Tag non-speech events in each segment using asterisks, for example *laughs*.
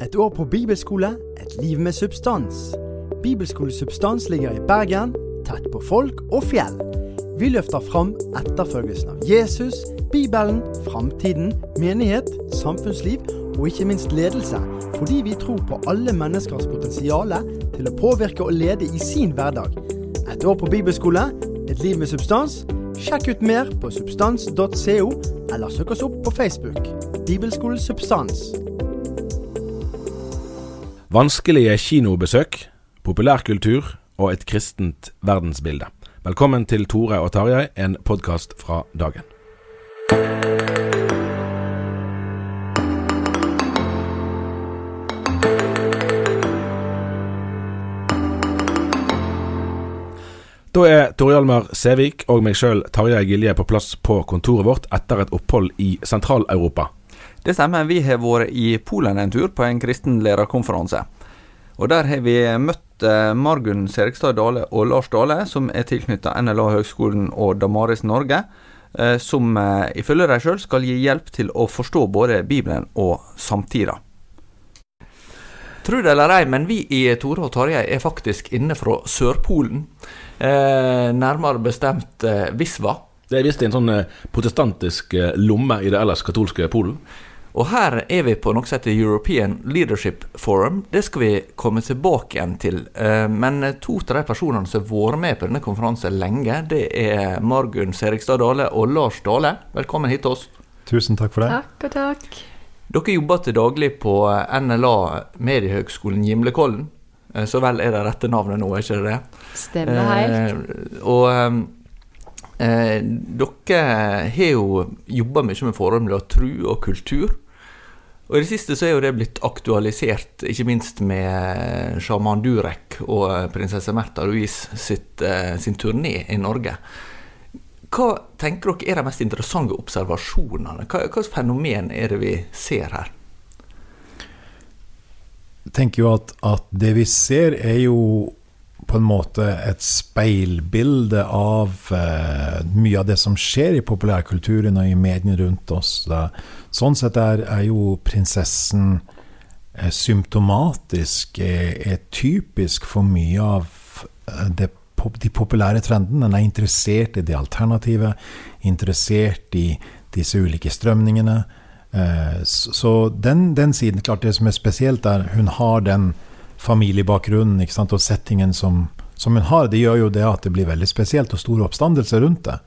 Et år på bibelskole, et liv med substans. Bibelskole Substans ligger i Bergen, tett på folk og fjell. Vi løfter fram etterfølgelsen av Jesus, Bibelen, framtiden, menighet, samfunnsliv og ikke minst ledelse, fordi vi tror på alle menneskers potensial til å påvirke og lede i sin hverdag. Et år på bibelskole, et liv med substans. Sjekk ut mer på substans.co, eller søk oss opp på Facebook. Bibelskole Substans. Vanskelige kinobesøk, populærkultur og et kristent verdensbilde. Velkommen til Tore og Tarjei, en podkast fra dagen. Da er Tore Hjalmar Sævik og meg sjøl Tarjei Gilje på plass på kontoret vårt etter et opphold i Sentral-Europa. Det stemmer. Vi har vært i Polen en tur på en kristen lærerkonferanse. Og Der har vi møtt eh, Margunn Serigstad Dale og Lars Dale, som er tilknyttet NLA Høgskolen og Damaris Norge, eh, som eh, ifølge dem sjøl skal gi hjelp til å forstå både Bibelen og samtida. Tro det eller ei, men vi i Tore og Tarjei er faktisk inne fra Sørpolen. Eh, nærmere bestemt eh, Visva. Det er visst en sånn protestantisk lomme i det ellers katolske Polen. Og her er vi på noe som heter European Leadership Forum. Det skal vi komme tilbake igjen til. Eh, Men to av de personene som har vært med på denne konferansen lenge, det er Margunn Serigstad Dale og Lars Dale. Velkommen hit til oss. Tusen takk for det. Takk og takk. Dere jobber til daglig på NLA Mediehøgskolen Gimlekollen. Eh, Så vel er det rette navnet nå, er ikke det det? Stemmer helt. Eh, og eh, eh, dere har jo jobba mye med forholdet mellom tru og kultur. Og I det siste så er jo det blitt aktualisert, ikke minst med sjaman Durek og prinsesse Märtha Louise sitt, eh, sin turné i Norge. Hva tenker dere er de mest interessante observasjonene? Hva, hva fenomen er det vi ser her? Jeg tenker jo at, at det vi ser, er jo på en måte et speilbilde av eh, mye av det som skjer i populærkulturen og i mediene rundt oss. Da. Sånn sett er, er jo prinsessen eh, symptomatisk, er, er typisk for mye av eh, det, de populære trendene. Den er interessert i det alternative, interessert i disse ulike strømningene. Eh, så den, den siden, klart det som er spesielt, er hun har den familiebakgrunnen sant, og settingen som, som hun har. Det gjør jo det at det blir veldig spesielt og stor oppstandelse rundt det.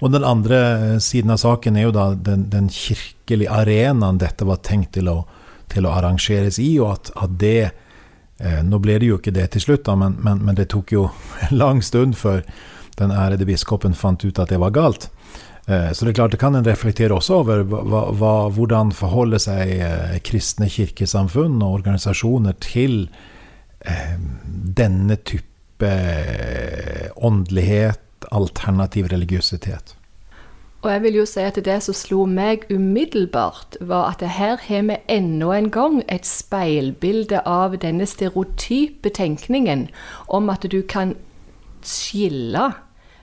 Og den andre eh, siden av saken er jo da den, den kirkelige arenaen dette var tenkt til å, til å arrangeres i, og at, at det eh, Nå ble det jo ikke det til slutt, da, men, men, men det tok jo *laughs* en lang stund før den ærede biskopen fant ut at det var galt. Eh, Så det er klart det kan en reflektere også over hva, hva, hvordan forholder seg eh, kristne kirkesamfunn og organisasjoner til eh, denne type åndelighet, alternativ religiøsitet. Og jeg vil jo si at det som slo meg umiddelbart, var at her har vi enda en gang et speilbilde av denne stereotype tenkningen om at du kan skille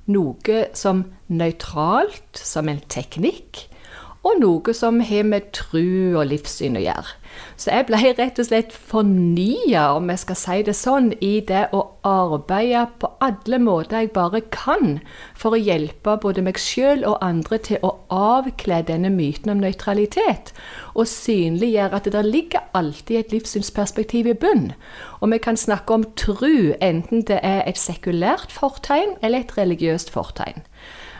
noe som nøytralt, som en teknikk, og noe som har med tru og livssyn å gjøre. Så jeg ble rett og slett fornya, om jeg skal si det sånn, i det å arbeide på alle måter jeg bare kan for å hjelpe både meg sjøl og andre til å avkle denne myten om nøytralitet, og synliggjøre at det ligger alltid et livssynsperspektiv i bunn. Og vi kan snakke om tru, enten det er et sekulært fortegn eller et religiøst fortegn.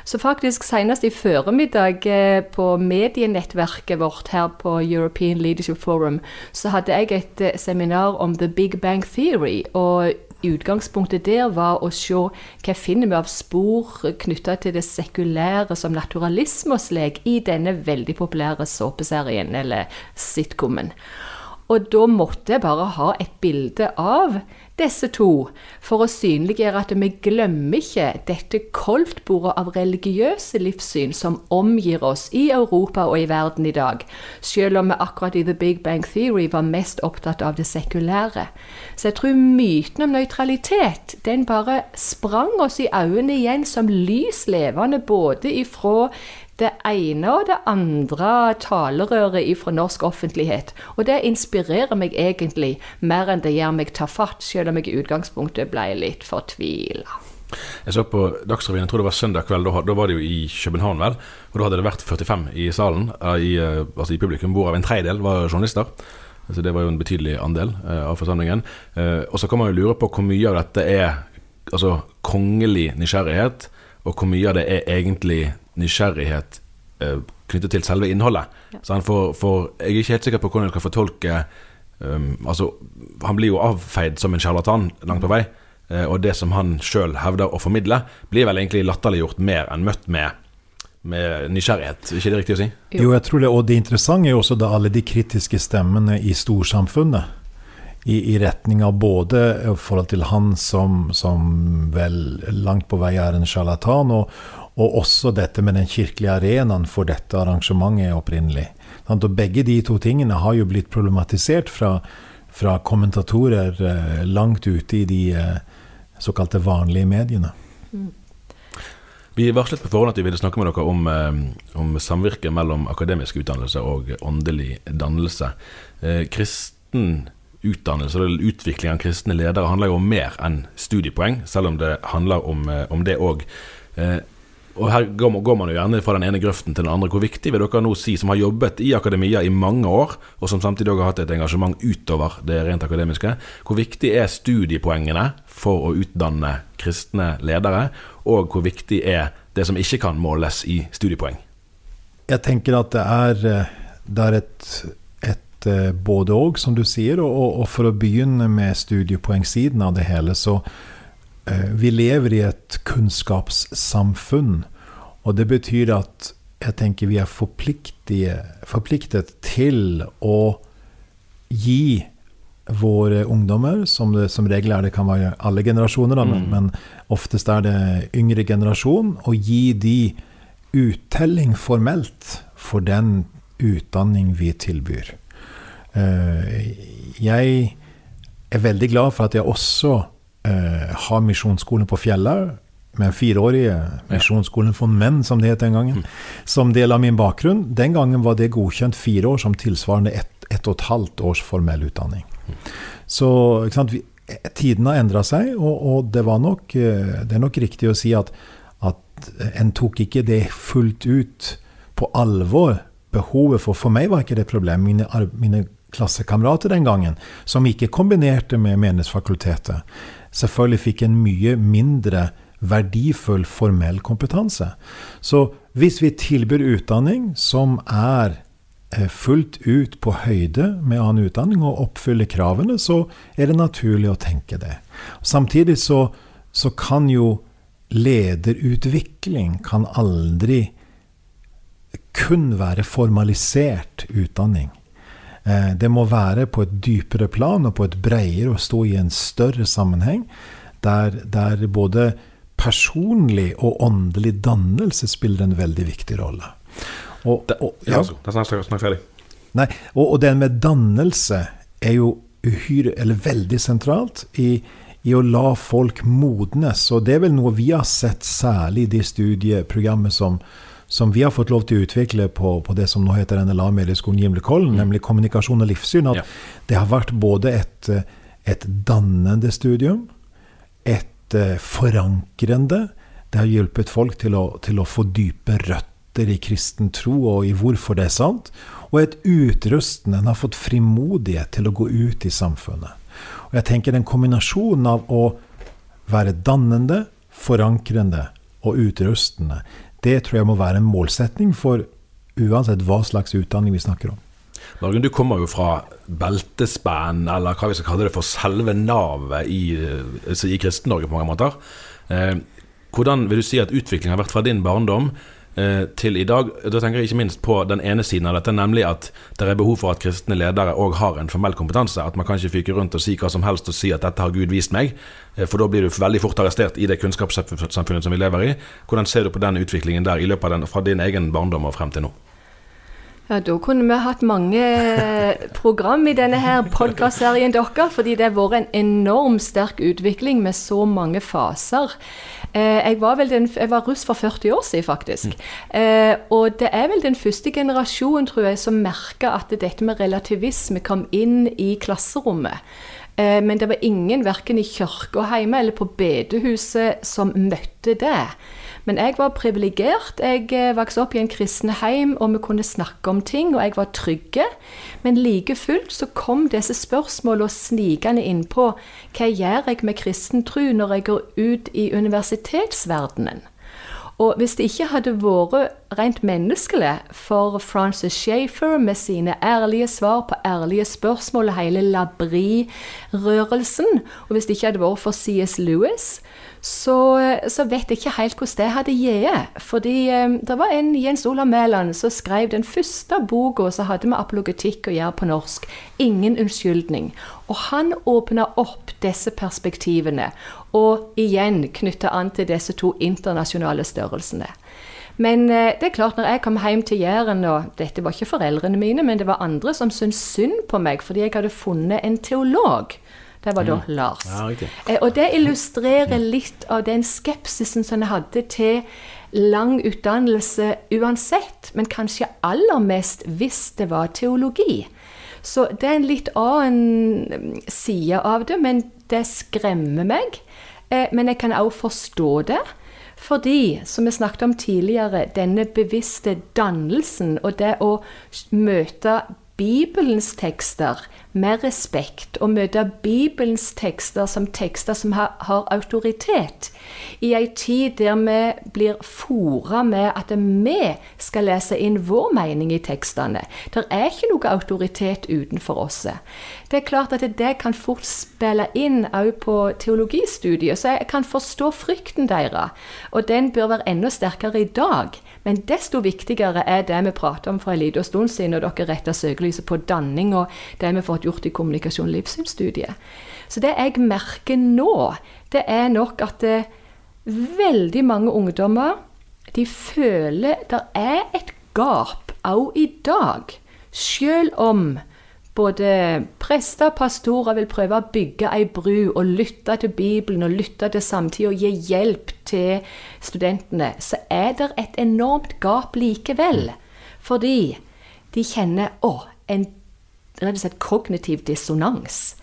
Så faktisk senest i formiddag eh, på medienettverket vårt her på European Leadership Forum, så hadde jeg et eh, seminar om The Big Bang Theory. og Utgangspunktet der var å se hva finner vi av spor knytta til det sekulære som naturalisme og slik i denne veldig populære såpeserien, eller sitcomen. Og da måtte jeg bare ha et bilde av disse to, for å synliggjøre at vi glemmer ikke dette koldtbordet av religiøse livssyn som omgir oss i Europa og i verden i dag, selv om vi akkurat i The Big Bang Theory var mest opptatt av det sekulære. Så jeg tror myten om nøytralitet den bare sprang oss i øynene igjen som lys levende, både ifra det ene og det andre talerøret fra norsk offentlighet. Og det inspirerer meg egentlig mer enn det gjør meg ta fatt, selv om jeg i utgangspunktet ble litt fortvila. Jeg så på Dagsrevyen, jeg tror det var søndag kveld, da, var det jo i København, vel. Og da hadde det vært 45 i salen, eh, i, eh, altså i publikum, hvorav en tredjedel var journalister. Så det var jo en betydelig andel eh, av forsamlingen. Og så kan man jo lure på hvor mye av dette er altså kongelig nysgjerrighet, og hvor mye av det er egentlig nysgjerrighet eh, knyttet til selve innholdet. Ja. For, for, jeg er ikke helt sikker på hvordan jeg skal fortolke um, altså, Han blir jo avfeid som en sjarlatan langt på vei. Eh, og det som han sjøl hevder å formidle, blir vel egentlig latterliggjort mer enn møtt med med nysgjerrighet, er ikke det riktig å si? Jo, jeg tror det, og det interessante er jo også da alle de kritiske stemmene i storsamfunnet. I, i retning av både i forhold til han som, som vel langt på vei er en sjarlatan, og, og også dette med den kirkelige arenaen for dette arrangementet opprinnelig. Og begge de to tingene har jo blitt problematisert fra, fra kommentatorer eh, langt ute i de eh, såkalte vanlige mediene. Mm. Vi varslet på forhånd at vi ville snakke med dere om, eh, om samvirket mellom akademisk utdannelse og åndelig dannelse. kristen utdannelse eller utvikling av kristne ledere handler jo om mer enn studiepoeng, selv om det handler om, om det òg og her går man jo gjerne fra den ene grøften til den andre. Hvor viktig vil dere nå si, som har jobbet i akademia i mange år, og som samtidig har hatt et engasjement utover det rent akademiske, hvor viktig er studiepoengene for å utdanne kristne ledere, og hvor viktig er det som ikke kan måles i studiepoeng? Jeg tenker at det er, eh, det er et, et eh, både òg, som du sier, og, og for å begynne med studiepoengsiden av det hele, så vi lever i et kunnskapssamfunn. Og det betyr at jeg tenker vi er forpliktet til å gi våre ungdommer, som det som regel er det kan være alle generasjoner, da, mm. men oftest er det yngre generasjon, å gi de uttelling formelt for den utdanning vi tilbyr. Eh, jeg er veldig glad for at jeg også eh, ha misjonsskolen på fjellet, med fireårige misjonsskolen for menn, som det het den gangen, mm. som del av min bakgrunn. Den gangen var det godkjent fire år som tilsvarende ett, ett og et halvt års formell utdanning. Mm. Så vi, tiden har endra seg, og, og, det, nok, eh, det er nok riktig å si at, at en tok ikke det fullt ut på alvor. Behovet for For meg var ikke det et problem. Mine, mine klassekamerater den gangen, som ikke kombinerte med Menighetsfakultetet, selvfølgelig fikk en mye mindre verdifull formell kompetanse. Så hvis vi tilbyr utdanning som er eh, fullt ut på høyde med annen utdanning og oppfyller kravene, så er det naturlig å tenke det. Samtidig så, så kan jo lederutvikling kan aldri kun være formalisert utdanning. Eh, det må være på et dypere plan og på et bredere og stå i en større sammenheng, der, der både personlig og åndelig dannelse spiller en veldig viktig rolle. Og, og, ja, det er snart ferdig. Nei, og, og det med dannelse er jo uhyre, eller veldig sentralt i, i, å la folk modnes. Og det er vel noe vi har sett særlig i de studieprogrammet som, som vi har fått lov til å utvikle på, på det som nå heter NLA-medieskolen Gimlekollen, mm. nemlig kommunikasjon og livssyn. At ja. det har vært både et, et dannende studium, et uh, forankrende. Det har hjulpet folk til å, til å få dype røtter i kristen tro og i hvorfor det er sant og et utrustende. En har fått frimodighet til å gå ut i samfunnet. Og jeg tenker den kombinasjonen av å være dannende, forankrende og utrustende, det tror jeg må være en målsetning for uansett hva slags utdanning vi snakker om. Margen, du kommer jo fra beltespenn, eller hva vi skal kalle det for selve navet i, altså i Kristen-Norge på mange måter. Eh, hvordan vil du si at utviklingen har vært fra din barndom Eh, til i dag. Da tenker jeg ikke minst på den ene siden av dette, nemlig at det er behov for at kristne ledere òg har en formell kompetanse. At man kan ikke fyke rundt og si hva som helst og si at 'dette har Gud vist meg', eh, for da blir du veldig fort arrestert i det kunnskapssamfunnet som vi lever i. Hvordan ser du på den utviklingen der i løpet av den, fra din egen barndom og frem til nå? Ja, Da kunne vi hatt mange program i denne her podkastserien deres, fordi det har vært en enorm sterk utvikling med så mange faser. Eh, jeg, var den, jeg var russ for 40 år siden, faktisk. Mm. Eh, og det er vel den første generasjonen, tror jeg, som merka at dette med relativisme kom inn i klasserommet. Eh, men det var ingen, verken i kirka hjemme eller på bedehuset, som møtte det. Men jeg var privilegert. Jeg eh, vokste opp i en kristen heim, og vi kunne snakke om ting, og jeg var trygge. Men like fullt så kom disse spørsmålene snikende innpå. Hva gjør jeg med kristen tro når jeg går ut i universitetsverdenen? Og hvis det ikke hadde vært rent menneskelig for Francis Schaefer med sine ærlige svar på ærlige spørsmål og hele Labri-rørelsen, og hvis det ikke hadde vært for C.S. Lewis, så, så, vet jeg ikke helt hvordan det hadde gitt. Fordi eh, det var en Jens Olav Mæland som skrev den første boka som hadde med apologetikk å gjøre på norsk, 'Ingen unnskyldning'. Og han åpna opp disse perspektivene, og igjen knytta an til disse to internasjonale størrelsene. Men eh, det er klart, når jeg kom hjem til Jæren, og dette var ikke foreldrene mine, men det var andre som syntes synd på meg fordi jeg hadde funnet en teolog det var da mm. Lars. Ja, eh, og det illustrerer litt av den skepsisen som jeg hadde til lang utdannelse uansett, men kanskje aller mest hvis det var teologi. Så det er en litt annen mm, side av det, men det skremmer meg. Eh, men jeg kan også forstå det. Fordi, som vi snakket om tidligere, denne bevisste dannelsen og det å møte Bibelens tekster med respekt og møte Bibelens tekster som tekster som har, har autoritet, i ei tid der vi blir fora med at vi skal lese inn vår mening i tekstene. Det er ikke noe autoritet utenfor oss. Det er klart at det kan fort spille inn òg på teologistudiet, så jeg kan forstå frykten deres, og den bør være enda sterkere i dag. Men desto viktigere er det vi prater om for en liten stund siden, når dere retter søkelyset på danning og det vi har fått gjort i kommunikasjon- og livssynsstudiet. Så det jeg merker nå, det er nok at det, veldig mange ungdommer de føler det er et gap òg i dag. Selv om både prester og pastorer vil prøve å bygge ei bru og lytte til Bibelen og lytte til samtida og gi hjelp til studentene, så er det et enormt gap likevel. Fordi de kjenner å, en rett og slett kognitiv dissonans.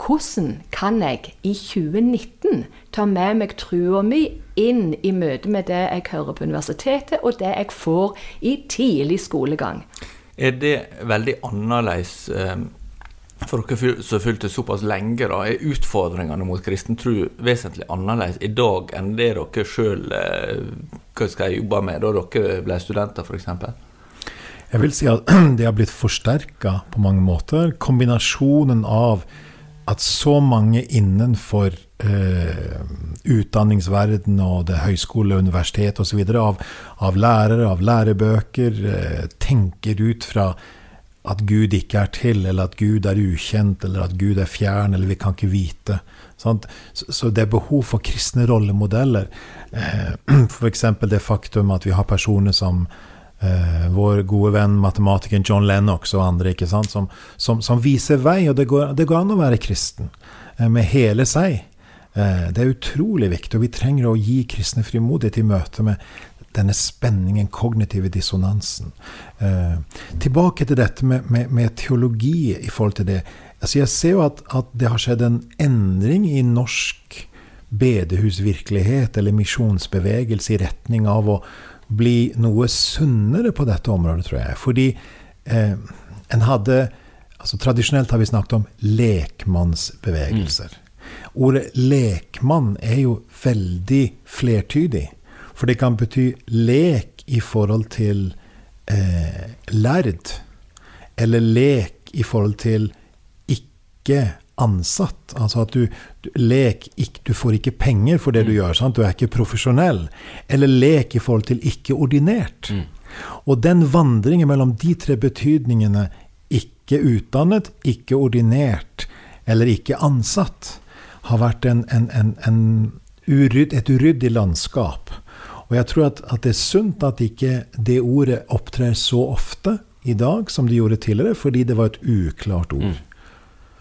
Hvordan kan jeg i 2019 ta med meg trua mi inn i møte med det jeg hører på universitetet, og det jeg får i tidlig skolegang? Er det veldig annerledes eh, for dere som fulgte såpass lenge? da, Er utfordringene mot kristen tro vesentlig annerledes i dag enn det dere sjøl eh, jobba med da dere ble studenter, f.eks.? Jeg vil si at *clears throat* det har blitt forsterka på mange måter. Kombinasjonen av at så mange innenfor eh, utdanningsverden og det høyskole, universitet osv. Av, av lærere, av lærebøker, eh, tenker ut fra at Gud ikke er til, eller at Gud er ukjent, eller at Gud er fjern, eller vi kan ikke vite. Sant? Så, det er behov for kristne rollemodeller. Eh, *clears throat* F.eks. det faktum at vi har personer som eh, vår gode venn matematikeren John Lennox og andre? Som, som, som viser vei. Og det går, det går, an å være kristen eh, med hele seg. Eh, det er utrolig viktig, og vi trenger å gi kristne frimodighet i møte med denne spenningen, kognitive dissonansen. Eh, tilbake til dette med, med, med, teologi i forhold til det. Altså jeg ser jo at, at, det har skjedd en endring i norsk bedehusvirkelighet eller misjonsbevegelse i retning av å bli noe sunnere på dette området, tror jeg. Fordi eh, en hadde altså Tradisjonelt har vi snakket om lekmannsbevegelser. Mm. Ordet lekmann er jo veldig flertydig. For det kan bety lek i forhold til eh, lærd. Eller lek i forhold til ikke ansatt. Altså at du, du lek ikke, Du får ikke penger for det du mm. gjør. Sant? Du er ikke profesjonell. Eller lek i forhold til ikke ordinert. Mm. Og den vandringen mellom de tre betydningene ikke utdannet, ikke ordinert eller ikke ansatt, har vært en, en, en, urydd, et uryddig landskap. Og jeg tror at, at, det er sunt at ikke det ordet opptrer så ofte i dag som det gjorde tidligere, fordi det var et uklart ord. Mm.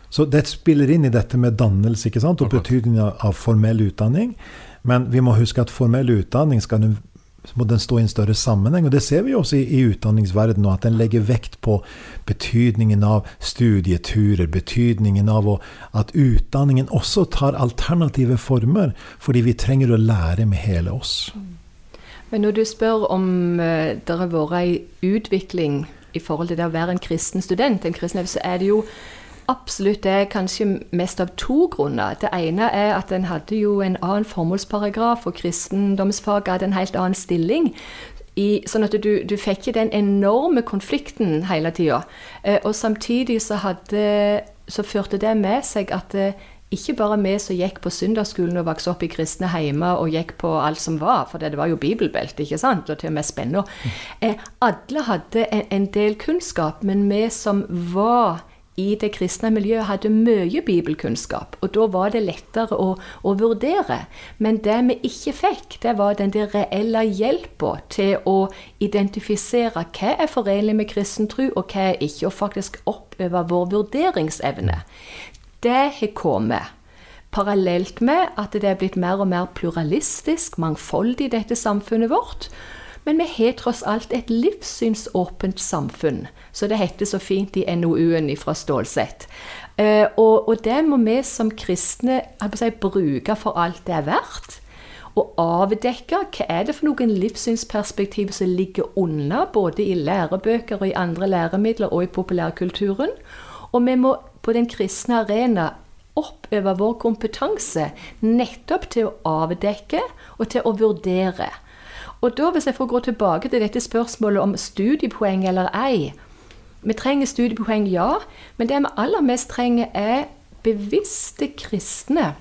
Så det spiller inn i dette med dannelse ikke sant? og betydningen av, formell utdanning. Men vi må huske at formell utdanning skal må den stå i en større sammenheng. Og det ser vi også i, i utdanningsverdenen, at den legger vekt på betydningen av studieturer, betydningen av å, at utdanningen også tar alternative former, fordi vi trenger å lære med hele oss. Men når du spør om uh, det har vært ei utvikling i forhold til det å være en kristen student, en kristen, så er det jo absolutt det kanskje mest av to grunner. Det ene er at en hadde jo en annen formålsparagraf, og kristendomsfaget hadde en helt annen stilling. I, sånn at du, du fikk ikke den enorme konflikten hele tida. Eh, og samtidig så, hadde, så førte det med seg at eh, ikke bare vi som gikk på søndagsskolen og vokste opp i kristne heimer og gikk på alt som var, for det var jo bibelbelte, ikke sant, og til og med spenna. Eh, alle hadde en, en, del kunnskap, men vi som var i det kristne miljøet, hadde mye bibelkunnskap. Og da var det lettere å, å vurdere. Men det vi ikke fikk, det var den der reelle hjelpa til å identifisere hva er forenlig med kristen tro, og hva er ikke, og faktisk oppøve vår vurderingsevne det har kommet parallelt med at det er blitt mer og mer pluralistisk, mangfoldig i dette samfunnet vårt. Men vi har tross alt et livssynsåpent samfunn, så det heter så fint i NOU-en fra Stålsett. Uh, og, og, det må vi som kristne si, bruke for alt det er verdt. Og avdekke hva er det for noen livssynsperspektiv som ligger unna, både i lærebøker og i andre læremidler og i populærkulturen. Og vi må på den kristne arena oppøve vår kompetanse nettopp til å avdekke og til å vurdere. Og da, hvis jeg får gå tilbake til dette spørsmålet om studiepoeng eller ei Vi trenger studiepoeng, ja, men det vi aller mest trenger, er bevisste kristne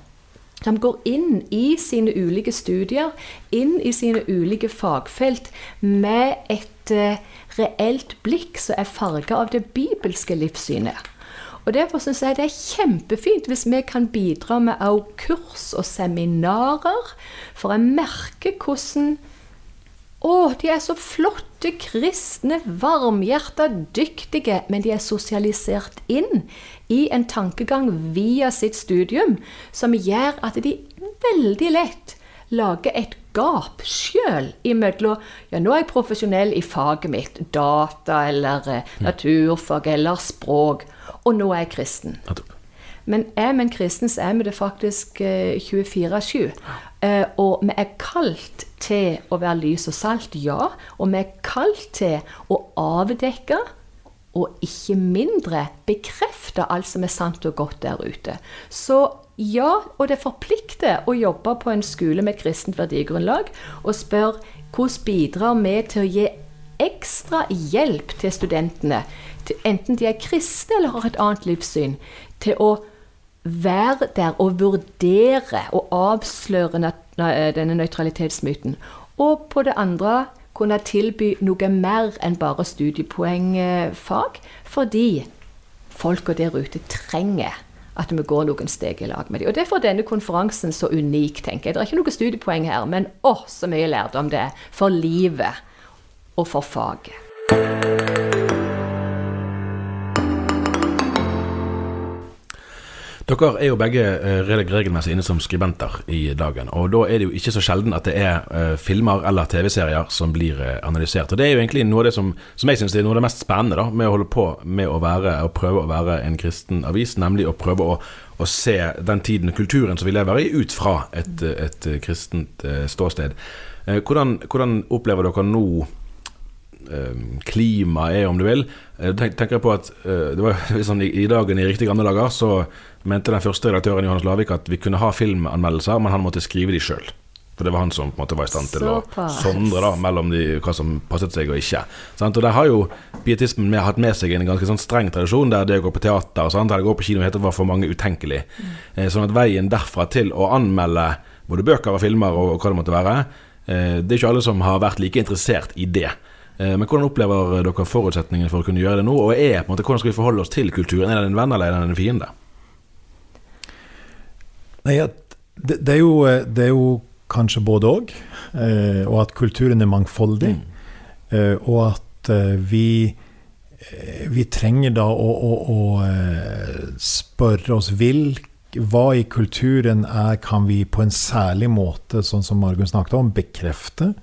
som går inn i sine ulike studier, inn i sine ulike fagfelt, med et uh, reelt blikk som er farga av det bibelske livssynet. Og Derfor syns jeg det er kjempefint hvis vi kan bidra med kurs og seminarer. For jeg merker hvordan Å, de er så flotte, kristne, varmhjerta, dyktige. Men de er sosialisert inn i en tankegang via sitt studium som gjør at de veldig lett lager et gap sjøl imellom Ja, nå er jeg profesjonell i faget mitt, data eller eh, naturfag eller språk og nå er jeg kristen. Men er vi en kristen, så er vi det faktisk 24-7. Eh, og vi er kalt til å være lys og salt, ja. Og vi er kalt til å avdekke og ikke mindre bekrefte alt som er sant og godt der ute. Så ja, og det forplikter å jobbe på en skole med kristent verdigrunnlag og spørre hvordan bidrar vi til å gi ekstra hjelp til studentene enten de er kristne eller har et annet livssyn, til å være der og vurdere og avsløre denne nøytralitetsmyten. Og på det andre kunne tilby noe mer enn bare studiepoengfag, fordi folka der ute trenger at vi går noen steg i lag med dem. Og Derfor er denne konferansen så unik, tenker jeg. Det er ikke noe studiepoeng her, men å, så mye lærdom det er for livet og for faget. Dere er jo begge eh, regelmessig inne som skribenter i dagen. Og da er det jo ikke så sjelden at det er eh, filmer eller TV-serier som blir eh, analysert. Og det er jo egentlig noe av det som, som jeg syns er noe av det mest spennende da, med å holde på med å være og prøve å være en kristen avis, nemlig å prøve å, å se den tiden og kulturen som vi lever i, ut fra et, et kristent ståsted. Hvordan, hvordan opplever dere nå klimaet er, om du vil. Eh, Tenk, tenker jeg på at eh, det var *laughs* sånn i, dagen i riktig gamle dager så mente den første redaktøren Johannes Lavik at vi kunne ha filmanmeldelser, men han måtte skrive de sjøl. For det var han som på en måte var i stand til å sondre da, mellom de, hva som passet seg og ikke. Sant? Og der har jo pietismen med, hatt med seg en ganske sånn streng tradisjon, der det å gå på teater og sånt, eller gå på kino heter var for mange utenkelig. Eh, sånn at veien derfra til å anmelde både bøker og filmer og, og hva det måtte være, eh, det er ikke alle som har vært like interessert i det. Eh, Men hvordan opplever dere forutsetningene for å kunne gjøre det nå? Og er, på en måte, hvordan skal vi forholde oss til kulturen? Er den en venn eller er den en fiende? Nei, det, det, er jo, eh, det er jo kanskje både òg, Og, og at kulturen er mangfoldig. Mm. og at eh, vi, eh, vi trenger da å, å, å eh, spørre oss vil, hva i kulturen er, kan vi på en særlig måte, sånn som Margunn snakket om, bekrefte?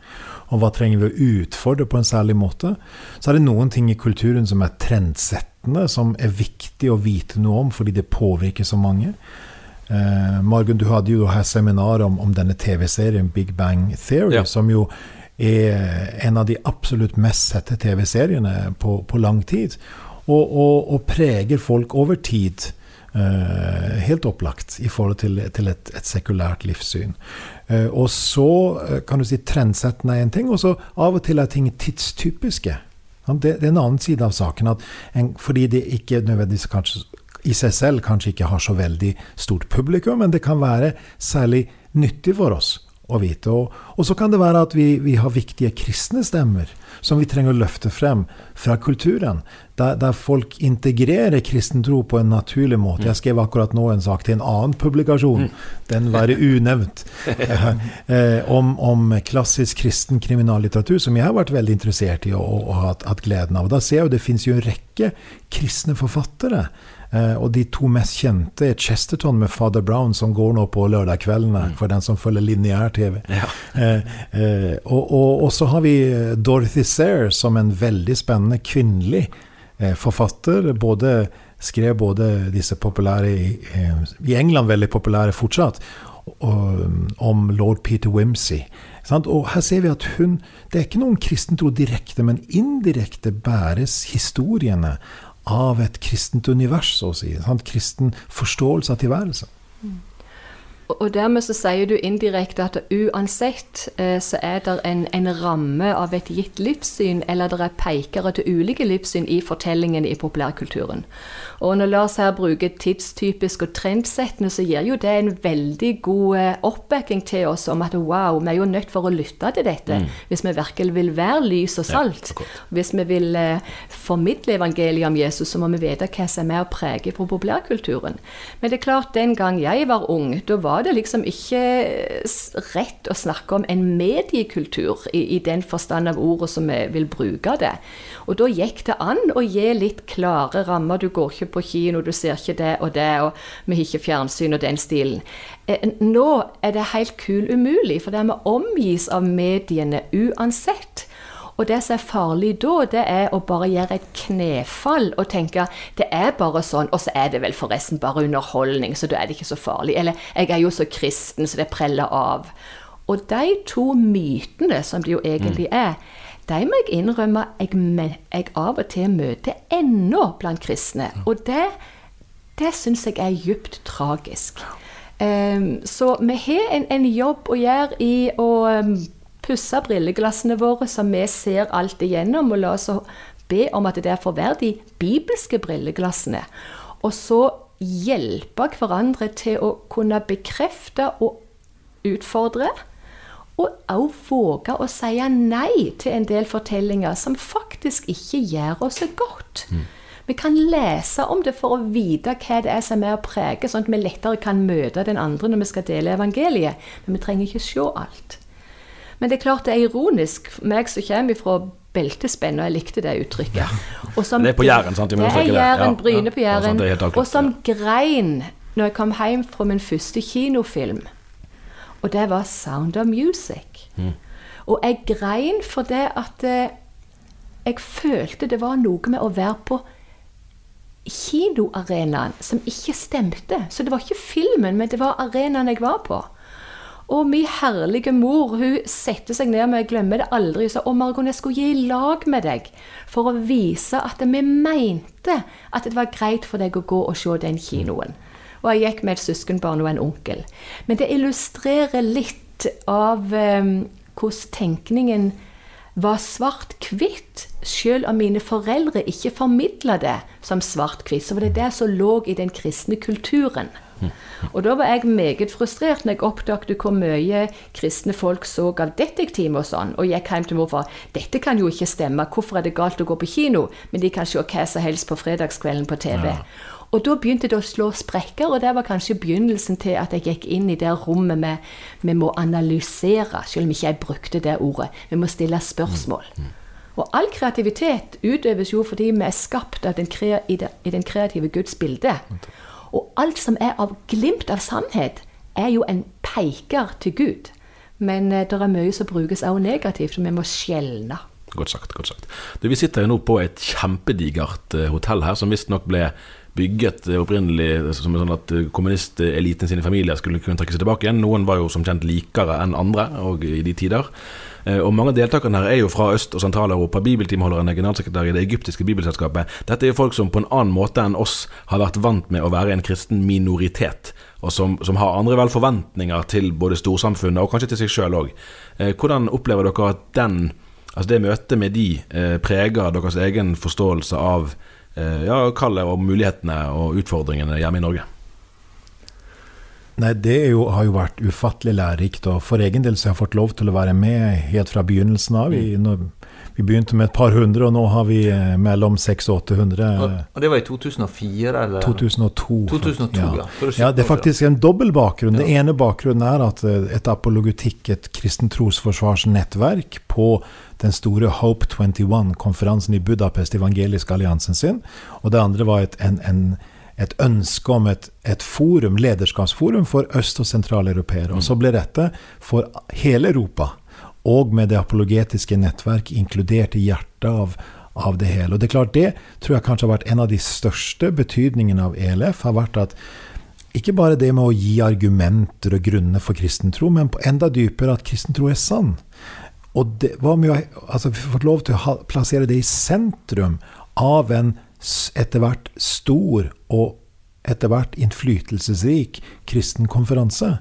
Og hva trenger vi å utfordre på en særlig måte? Så er det noen ting i kulturen som er trendsettende, som er viktig å vite noe om, fordi det påvirker så mange. Eh, Margunn, du hadde jo her seminar om, om denne TV-serien Big Bang Theory, Ja. som jo er en av de absolutt mest sette TV-seriene på, på lang tid. Og, og, og preger folk over tid. Eh, helt opplagt i forhold til, til et, et sekulært livssyn. Eh, og så eh, kan du si trendsettende er en ting, og så av og til er ting tidstypiske. Det er en annen side av saken. At en, fordi det ikke nødvendigvis kanskje i seg selv kanskje ikke har så veldig stort publikum, men det kan være særlig nyttig for oss å vite. Og, og så kan det være at vi, vi har viktige kristne stemmer som vi trenger å løfte frem fra kulturen. Der, der folk integrerer kristen tro på en naturlig måte. Jeg skrev akkurat nå en sak til en annen publikasjon, den være unevnt, *laughs* eh, om, om klassisk kristen kriminallitteratur, som jeg har vært veldig interessert i og, og, og hatt, hatt gleden av. Og da ser jeg jo det finnes jo en rekke kristne forfattere. Eh, og de to mest kjente er Chesterton med Father Brown, som går nå på lørdagskveldene, for den som følger lineær-TV. Eh, eh, og, og, og så har vi Dorothy Sayre som en veldig spennende kvinnelig forfatter. Både, skrev både disse populære i, i England veldig populære fortsatt, om lord Peter Wimsey. Sant? Og her ser vi at hun Det er ikke noen kristentro direkte, men indirekte bæres historiene av et kristent univers, så å si. En Kristen forståelse av tilværelsen. Og og dermed så sier du indirekte at uansett eh, så er det en, en ramme av et gitt livssyn, eller det er pekere til ulike livssyn i fortellingen i populærkulturen. Og når Lars her bruker tidstypisk og trendsettende, så gir jo det en veldig god eh, oppbacking til oss om at wow, vi er jo nødt for å lytte til dette hvis vi virkelig vil være lys og salt. hvis vi vil eh, formidle evangeliet om Jesus, så må vi vite hva som er med å prege på populærkulturen. Men det er klart, den gang jeg var ung, da var det liksom ikke rett å snakke om en mediekultur i, i den forstand av ordet som vi vil bruke det. Og da gikk det an å gi litt klare rammer. Du går ikke på kino, du ser ikke det og det, og vi har ikke fjernsyn og den stilen. Eh, Nå er det helt kul umulig, for det vi omgis av mediene uansett. Og det som er farlig da, det er å bare gjøre et knefall og tenke det er bare sånn, og så er det vel forresten bare underholdning, så da er det ikke så farlig. Eller jeg er jo så kristen, så det preller av. Og de to mytene som det jo egentlig er, de må jeg innrømme jeg, jeg av og til møter ennå blant kristne. Og det, det syns jeg er djupt tragisk. Um, så vi har en, en jobb å gjøre i å um, pusse brilleglassene våre, så vi ser alt igjennom, og la oss be om at det der får være de bibelske brilleglassene. Og så hjelpe hverandre til å kunne bekrefte og utfordre, Og òg våge å si nei til en del fortellinger som faktisk ikke gjør oss så godt. Vi kan lese om det for å vite hva det er som er å prege, sånn at vi lettere kan møte den andre når vi skal dele evangeliet. Men vi trenger ikke se alt. Men det er klart det er ironisk, meg som kommer fra beltespenn, og jeg likte det uttrykket. Som- Det er på Jæren, sant? Det er. Jæren, Bryne på Jæren. og som grein når jeg kom hjem fra min første kinofilm. Og det var 'Sound of Music'. Mm. Og jeg grein for det at eh, jeg følte det var noe med å være på kinoarenaen som ikke stemte. Så det var ikke filmen, men det var arenaen jeg var på. Og min herlige mor hun setter seg ned med, jeg glemmer det aldri, og sa å Margon, jeg skulle gi i lag med deg for å vise at vi mente at det var greit for deg å gå og se den kinoen. Og jeg gikk med et søskenbarn og en onkel. Men det illustrerer litt av eh, hvordan tenkningen var svart-hvitt. Selv om mine foreldre ikke formidla det som svart-hvitt, så var det det som lå i den kristne kulturen. Og da var jeg meget frustrert når jeg oppdaget hvor mye kristne folk så av detektiv og sånn, og gikk hjem til morfar. Dette kan jo ikke stemme, hvorfor er det galt å gå på kino? Men de kan se hva som helst på fredagskvelden på TV. Og da begynte det å slå sprekker, og det var kanskje begynnelsen til at jeg gikk inn i det rommet med vi må analysere, selv om ikke jeg brukte det ordet. Vi må stille spørsmål. Og all kreativitet utøves jo fordi vi er skapt den i, det, i den kreative Guds bilde. Og alt som er av glimt av sannhet, er jo en peker til Gud. Men eh, det er mye som brukes også negativt, og vi må skjelne. Godt sagt. godt sagt. Du, vi sitter jo nå på et kjempedigert eh, hotell her, som visstnok ble bygget eh, opprinnelig som sånn at eh, kommunisteliten sine familier skulle kunne trekke seg tilbake igjen. Noen var jo som kjent likere enn andre og i de tider. Eh, Og Mange av deltakerne her er jo fra Øst- og Sentral-Europa. Bibeltimeholderen er generalsekretær i det egyptiske bibelselskapet. Dette er jo folk som på en annen måte enn oss har vært vant med å være en kristen minoritet, og som, som har andre vel forventninger til både storsamfunnet og kanskje til seg sjøl òg. Hvordan opplever dere at den, altså det møtet med de eh, preger deres egen forståelse av eh, ja, kallet og mulighetene og utfordringene hjemme i Norge? Nei, det jo, har jo vært ufattelig lærerikt. Og for egen del så har jeg fått lov til å være med helt fra begynnelsen av. I, når, vi begynte med et par hundre, og nå har vi eh, mellom 600 og 800. Og, det var i 2004, eller? 2002. 2002, ja. Ja. ja. Det er faktisk en dobbel bakgrunn. Det ene bakgrunnen er at eh, et apologetikk, et kristent trosforsvarsnettverk på den store Hope 21-konferansen i Budapest, Evangelisk alliansen sin. Og det andre var et, en, en, et ønske om et, et forum, lederskapsforum for øst- og sentraleuropeere. Og så ble dette for hele Europa, og med det apologetiske nettverk inkludert i hjertet av, av det hele. Og det er klart, det tror jeg kanskje har vært en av de største betydningene av ELF. har vært at ikke bare det med å gi argumenter og grunner for kristen tro, men på enda dypere at kristen tro er sann. Og det, hva med å altså, vi har fått lov til å ha, plassere det i sentrum av en etter hvert stor og etter hvert innflytelsesrik kristen konferanse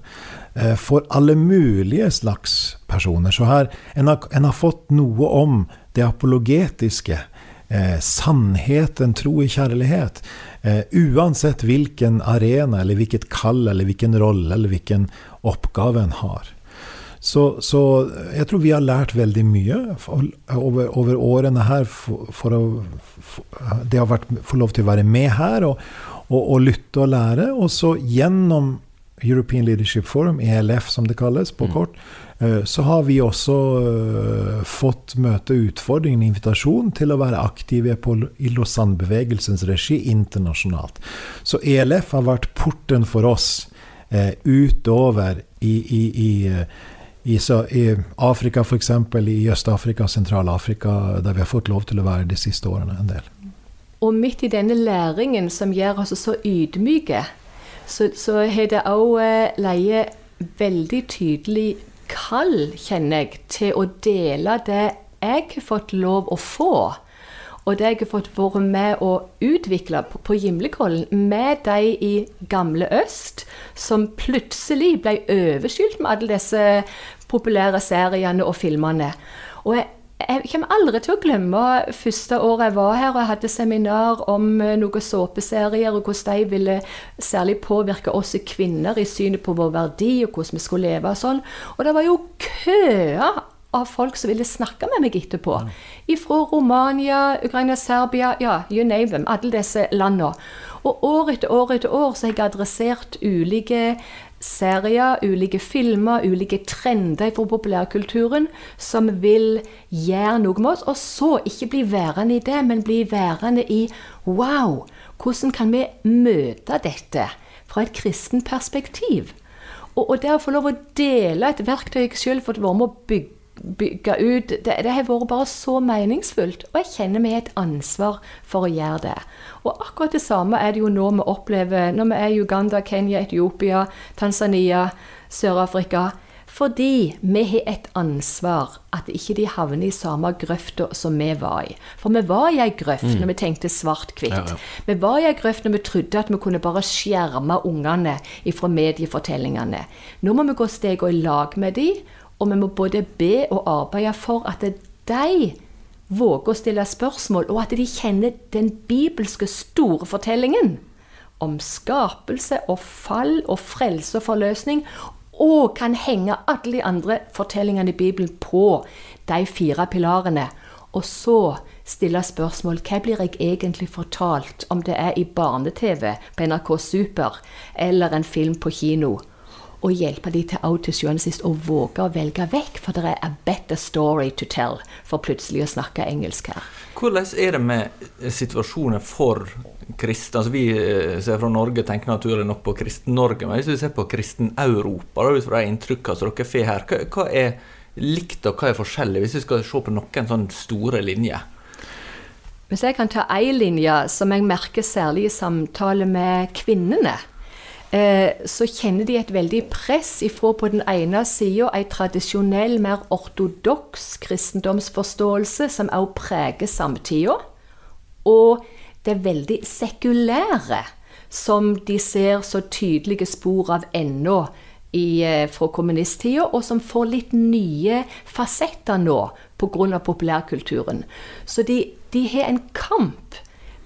eh, for alle mulige slags personer. Så her, en har, en har fått noe om det apologetiske, eh, sannheten, tro i kjærlighet. Eh, uansett hvilken arena, eller hvilket kall, eller hvilken rolle, eller hvilken oppgave en har. Så, så jeg tror vi har lært veldig mye over, over årene her for, for å for, Det har vært få lov til å være med her og, og, og lytte og lære. Og så gjennom European Leadership Forum, ELF som det kalles på kort, eh, så har vi også eh, fått møte utfordringen, invitasjon til å være aktive på, i Lausanne-bevegelsens regi internasjonalt. Så ELF har vært porten for oss eh, utover i, i, i i, så, i Afrika f.eks., i Øst-Afrika, Sentral-Afrika, der vi har fått lov til å være de siste årene en del. Og midt i denne læringen som gjør oss så ydmyke, så, så har det òg eh, leie veldig tydelig kall, kjenner jeg, til å dele det jeg har fått lov å få. Og det jeg har fått være med å utvikle på, på Gimlekollen med de i gamle øst, som plutselig ble overskylt med alle disse populære seriene og filmene. Og jeg, jeg kommer aldri til å glemme første året jeg var her og jeg hadde seminar om eh, noen såpeserier, og hvordan de ville særlig påvirke oss kvinner i synet på vår verdi, og hvordan vi skulle leve og sånn. Og det var jo køer av folk som ville snakke med meg etterpå. Fra Romania, Ukraina, Serbia, ja, you name them. Alle disse landene. Og år etter år etter år så har jeg adressert ulike serier, ulike filmer, ulike trender fra populærkulturen som vil gjøre noe med oss. Og så ikke bli værende i det, men bli værende i Wow! Hvordan kan vi møte dette fra et kristen perspektiv? Og, og det å få lov å dele et verktøy jeg selv fått være med å bygge bygge ut det, det, har vært bare så meningsfullt. Og jeg kjenner vi har et ansvar for å gjøre det. Og akkurat det samme er det jo nå vi opplever når vi er i Uganda, Kenya, Etiopia, Tanzania, Sør-Afrika. Fordi vi har et ansvar at ikke de havner i samme grøfta som vi var i. For vi var i ei grøft mm. når vi tenkte svart-hvitt. Ja, ja. Vi var i ei grøft når vi trodde at vi kunne bare skjerme ungene fra mediefortellingene. Nå må vi gå stegene i lag med de, og vi må både be og arbeide for at de våger å stille spørsmål, og at de kjenner den bibelske store fortellingen om skapelse og fall og frelse og forløsning, og kan henge alle de andre fortellingene i Bibelen på de fire pilarene. Og så stille spørsmål hva blir jeg egentlig fortalt, om det er i barne-TV på NRK Super eller en film på kino og hjelpe dem til syvende og sist å våge å velge vekk, for det er a better story to tell for plutselig å snakke engelsk her. Hvordan er det med situasjonen for kristne? Altså, vi eh, ser fra Norge tenker naturlig nok på Kristen-Norge, men hvis vi ser på Kristen-Europa, ut fra de inntrykkene som dere får her, hva, hva er likt og hva er forskjellig, hvis vi skal se på noen sånne store linjer? Hvis jeg kan ta én linje som jeg merker særlig i samtale med kvinnene, så kjenner de et veldig press ifra på den ene sida en tradisjonell, mer ortodoks kristendomsforståelse som også preger samtida, og det veldig sekulære som de ser så tydelige spor av ennå eh, fra kommunisttida, og som får litt nye fasetter nå pga. populærkulturen. Så de, de har en kamp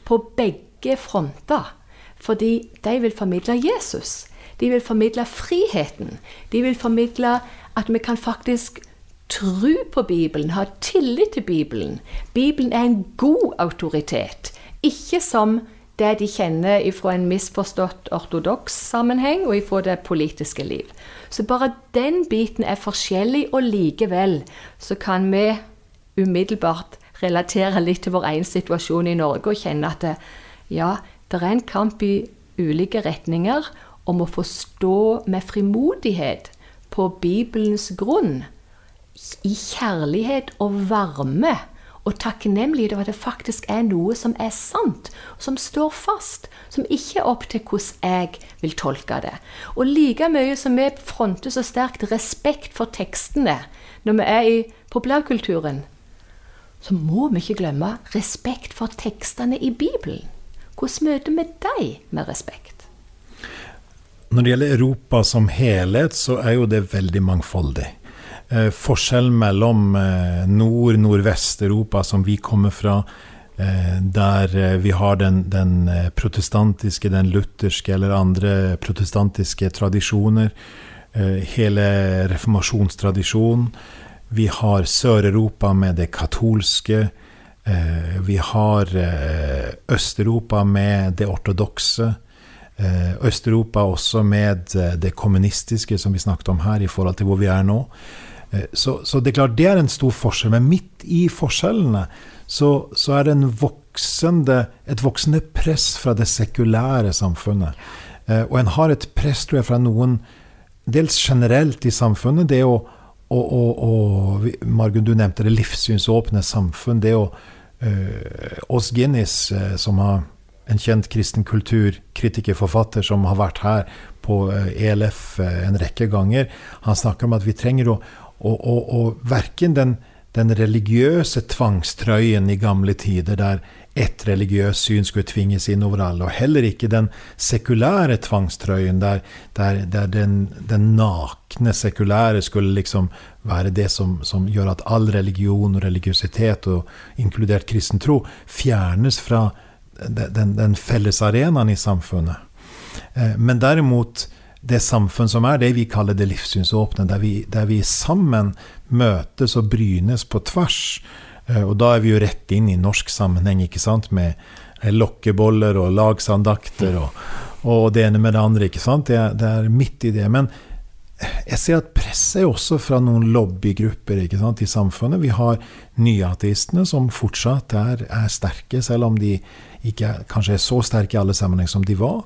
på begge fronter. Fordi de vil formidle Jesus. De vil formidle friheten. De vil formidle at vi kan faktisk tro på Bibelen, ha tillit til Bibelen. Bibelen er en god autoritet. Ikke som det de kjenner fra en misforstått ortodoks sammenheng og fra det politiske liv. Så bare den biten er forskjellig, og likevel så kan vi umiddelbart relatere litt til vår egen situasjon i Norge og kjenne at det, ja, det er en kamp i ulike retninger om å forstå med frimodighet på Bibelens grunn, i kjærlighet og varme og takknemlighet over at det faktisk er noe som er sant, som står fast, som ikke er opp til hvordan jeg vil tolke det. Og like mye som vi fronter så sterkt respekt for tekstene når vi er i populærkulturen, så må vi ikke glemme respekt for tekstene i Bibelen. Hvordan møter vi dem med respekt? Når det gjelder Europa som helhet, så er jo det veldig mangfoldig. Eh, forskjellen mellom eh, Nord-Nordvest-Europa, som vi kommer fra, eh, der eh, vi har den, den, eh, protestantiske, den lutherske eller andre protestantiske tradisjoner, eh, hele reformasjonstradisjonen. Vi har Sør-Europa med det katolske. Eh, vi har eh, Øst-Europa med det ortodokse. Eh, Øst-Europa også med det kommunistiske, som vi snakket om her, i forhold til hvor vi er nå. Så, så, det er klart det er en stor forskjell. Men midt i forskjellene så, så er det voksende, et voksende press fra det sekulære samfunnet. Og en har et press, tror jeg, fra noen dels generelt i samfunnet. Det å, og, og, og Margunn, du nevnte det livssynsåpne samfunn. Det å uh, Guinness, uh, som har en kjent kristen kulturkritiker, forfatter, som har vært her på uh, eh, ELF en rekke ganger, han snakker om at vi trenger å, å, å, å verken den, den religiøse tvangstrøyen i gamle tider, der ett religiøst syn skulle tvinges inn over alle, og heller ikke den sekulære tvangstrøyen, der, der, der den, den, nakne sekulære skulle liksom være det som, som, gjør at all religion og religiøsitet, og inkludert kristen tro, fjernes fra den, den, fellesarenaen i samfunnet. Eh, men derimot det samfunn som er det vi kaller det livssynsåpne, der vi, der vi sammen møtes og brynes på tvers. Eh, og da er vi jo rett inn i norsk sammenheng, ikke sant, med eh, lokkeboller og lagsandakter og, og det ene med det andre. ikke sant? Det, det er midt i det. Men jeg ser at presset er også fra noen lobbygrupper sant, i samfunnet. Vi har nyateistene, som fortsatt er, er sterke, selv om de ikke kanskje er så sterke i alle sammenhenger som de var.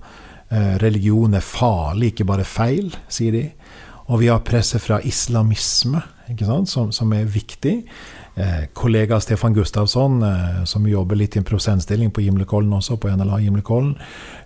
Eh, religion er farlig, ikke bare feil, sier de. Og vi har presset fra islamisme, som, som, er viktig. Eh, kollega Stefan Gustavsson, eh, som jobber litt i en prosentstilling på Gimlekollen også, på NLA Gimlekollen,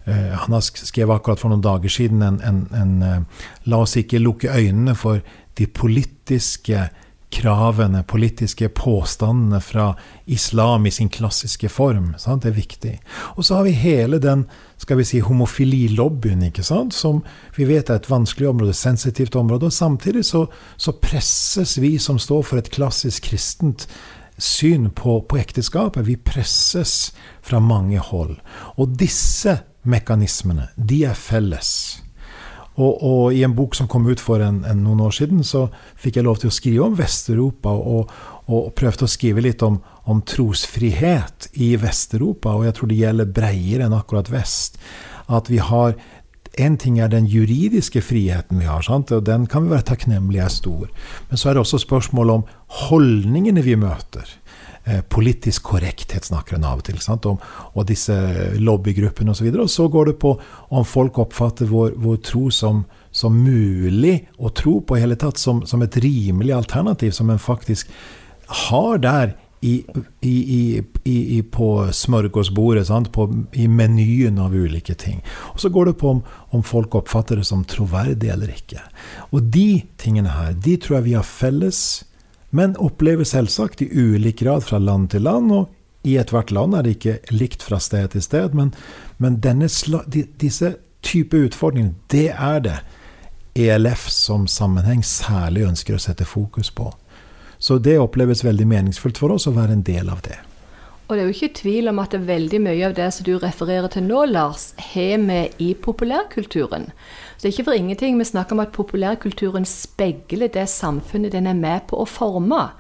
eh, han skrevet akkurat for noen dager siden en, en, en, eh, La oss ikke lukke øynene for de politiske kravene, politiske påstandene fra islam i sin klassiske form. Sant? Det er viktig. Og så har vi hele den skal vi si, homofililobbyen, ikke sant? som vi vet er et vanskelig område, sensitivt område. Og samtidig så, så presses vi som står for et klassisk kristent syn på, på ekteskapet, vi presses fra mange hold. Og disse mekanismene, de er felles. Og, og, i en bok som kom ut for en, en, noen år siden, så fikk jeg lov til å skrive om Vest-Europa, og, og, prøvde å skrive litt om, om, trosfrihet i Vest-Europa. Og jeg tror det gjelder bredere enn akkurat vest. At vi har En ting er den juridiske friheten vi har, sant? og den kan vi være takknemlige er stor. Men så er det også spørsmål om holdningene vi møter. Eh, politisk korrekthet snakker en av og til. Om, og disse lobbygruppene osv. Og, så og så går det på om folk oppfatter vår, vår tro som, som, mulig å tro på i hele tatt, som, som, et rimelig alternativ, som en faktisk har der i, i, i, på smørgåsbordet, i menyen av ulike ting. Og så går det på om, om folk oppfatter det som troverdig eller ikke. Og de tingene her, de tror jeg vi har felles men opplever selvsagt i ulik grad fra land til land. og i ethvert land er det ikke likt fra sted til sted, men, men denne, disse type utfordringer, det er det ELF som sammenheng særlig ønsker å sette fokus på. Så det oppleves veldig meningsfullt for oss å være en del av det. Og det er jo ikke tvil om at veldig mye av det som du refererer til nå, Lars, har vi i populærkulturen. Så det er ikke for ingenting vi snakker om at populærkulturen speiler det samfunnet den er med på å forme.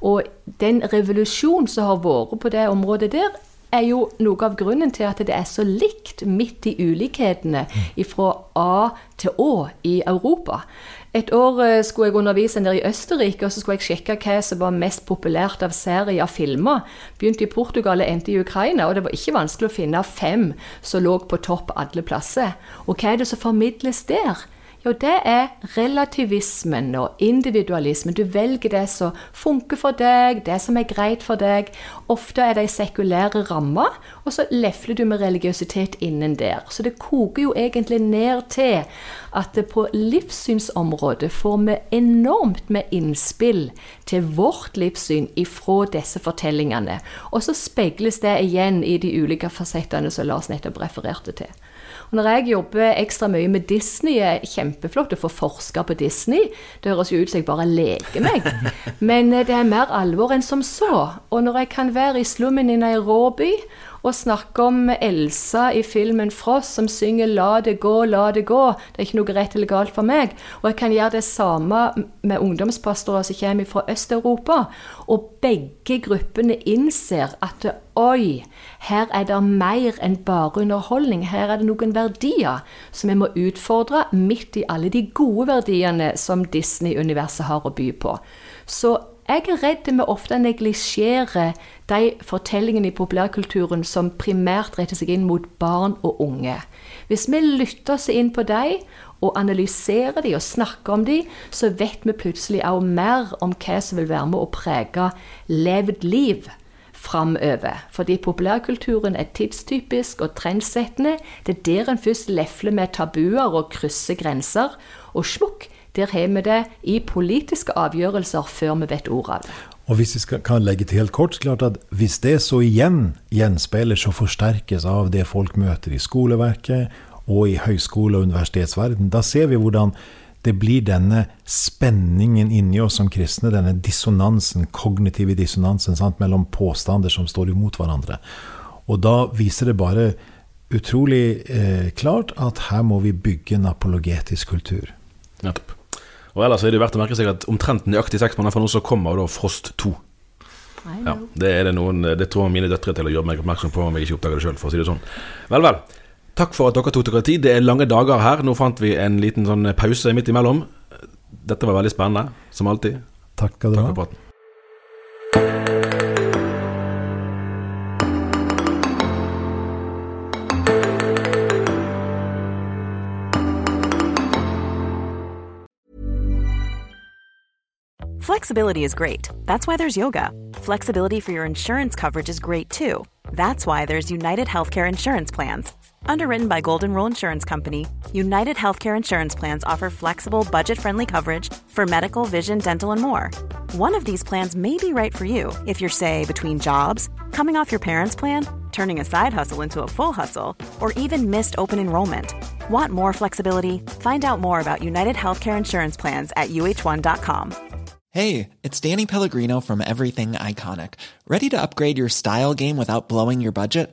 Og den revolusjonen som har vært på det området der, er jo noe av grunnen til at det er så likt midt i ulikhetene fra A til Å i Europa. Et år eh, skulle jeg undervise nede i Østerrike, og så skulle jeg sjekke hva som var mest populært av serier og filmer. Begynte i Portugal og endte i Ukraina, og det var ikke vanskelig å finne fem som lå på topp alle plasser. Og hva er det som formidles der? Jo, det er relativismen og individualismen. Du velger det som funker for deg, det som er greit for deg. Ofte er det i sekulære rammer, og så lefler du med religiøsitet innen der. Så det koker jo egentlig ned til at på livssynsområdet får vi enormt med innspill til vårt livssyn ifra disse fortellingene. Og så speiles det igjen i de ulike fasettene som Lars nettopp refererte til. Og når jeg jobber ekstra mye med Disney, er kjempeflott å få forske på Disney. Det høres jo ut som jeg bare leker meg. *laughs* Men eh, det er mer alvor enn som så. Og når jeg kan være i slummen i Nairobi og snakke om Elsa i filmen Frost som synger 'La det gå, la det gå'. Det er ikke noe rett eller galt for meg. Og jeg kan gjøre det samme med ungdomspastorer som kommer fra Øst-Europa. Og begge gruppene innser at oi, her er det mer enn bare underholdning. Her er det noen verdier som vi må utfordre midt i alle de gode verdiene som Disney-universet har å by på. Så jeg er redd vi ofte neglisjerer de fortellingene i populærkulturen som primært retter seg inn mot barn og unge. Hvis vi lytter oss inn på dem og analyserer dem og snakker om dem, så vet vi plutselig også mer om hva som vil være med å prege levd liv framover. Fordi populærkulturen er tidstypisk og trendsettende. Det er der en først lefler med tabuer og krysser grenser. Og slukk der har vi det i politiske avgjørelser før vi vet ordet av det. Og hvis vi skal, kan legge til helt kort, klart at hvis det så igjen gjenspeiles og forsterkes av det folk møter i skoleverket og i høyskole- og universitetsverden, da ser vi hvordan det blir denne spenningen inni oss som kristne, denne dissonansen, kognitive dissonansen sant, mellom påstander som står imot hverandre. Og da viser det bare utrolig eh, klart at her må vi bygge en apologetisk kultur. Nettopp. Og ellers er det verdt å merke seg at omtrent nøyaktig seks måneder fra nå så kommer da Frost 2. Ja, det, er det, noen, det tror mine døtre til å gjøre meg oppmerksom på om jeg ikke oppdager det sjøl, for å si det sånn. Vel, vel. Takk for at dere tok dere tid. Det er lange dager her. Nå fant vi en liten sånn pause midt imellom. Dette var veldig spennende, som alltid. Takk skal du Takk ha. for praten. Flexibility is great. That's why there's yoga. Flexibility for your insurance coverage is great too. That's why there's United Healthcare Insurance Plans. Underwritten by Golden Rule Insurance Company, United Healthcare Insurance Plans offer flexible, budget friendly coverage for medical, vision, dental, and more. One of these plans may be right for you if you're, say, between jobs, coming off your parents' plan, turning a side hustle into a full hustle, or even missed open enrollment. Want more flexibility? Find out more about United Healthcare Insurance Plans at uh1.com. Hey, it's Danny Pellegrino from Everything Iconic. Ready to upgrade your style game without blowing your budget?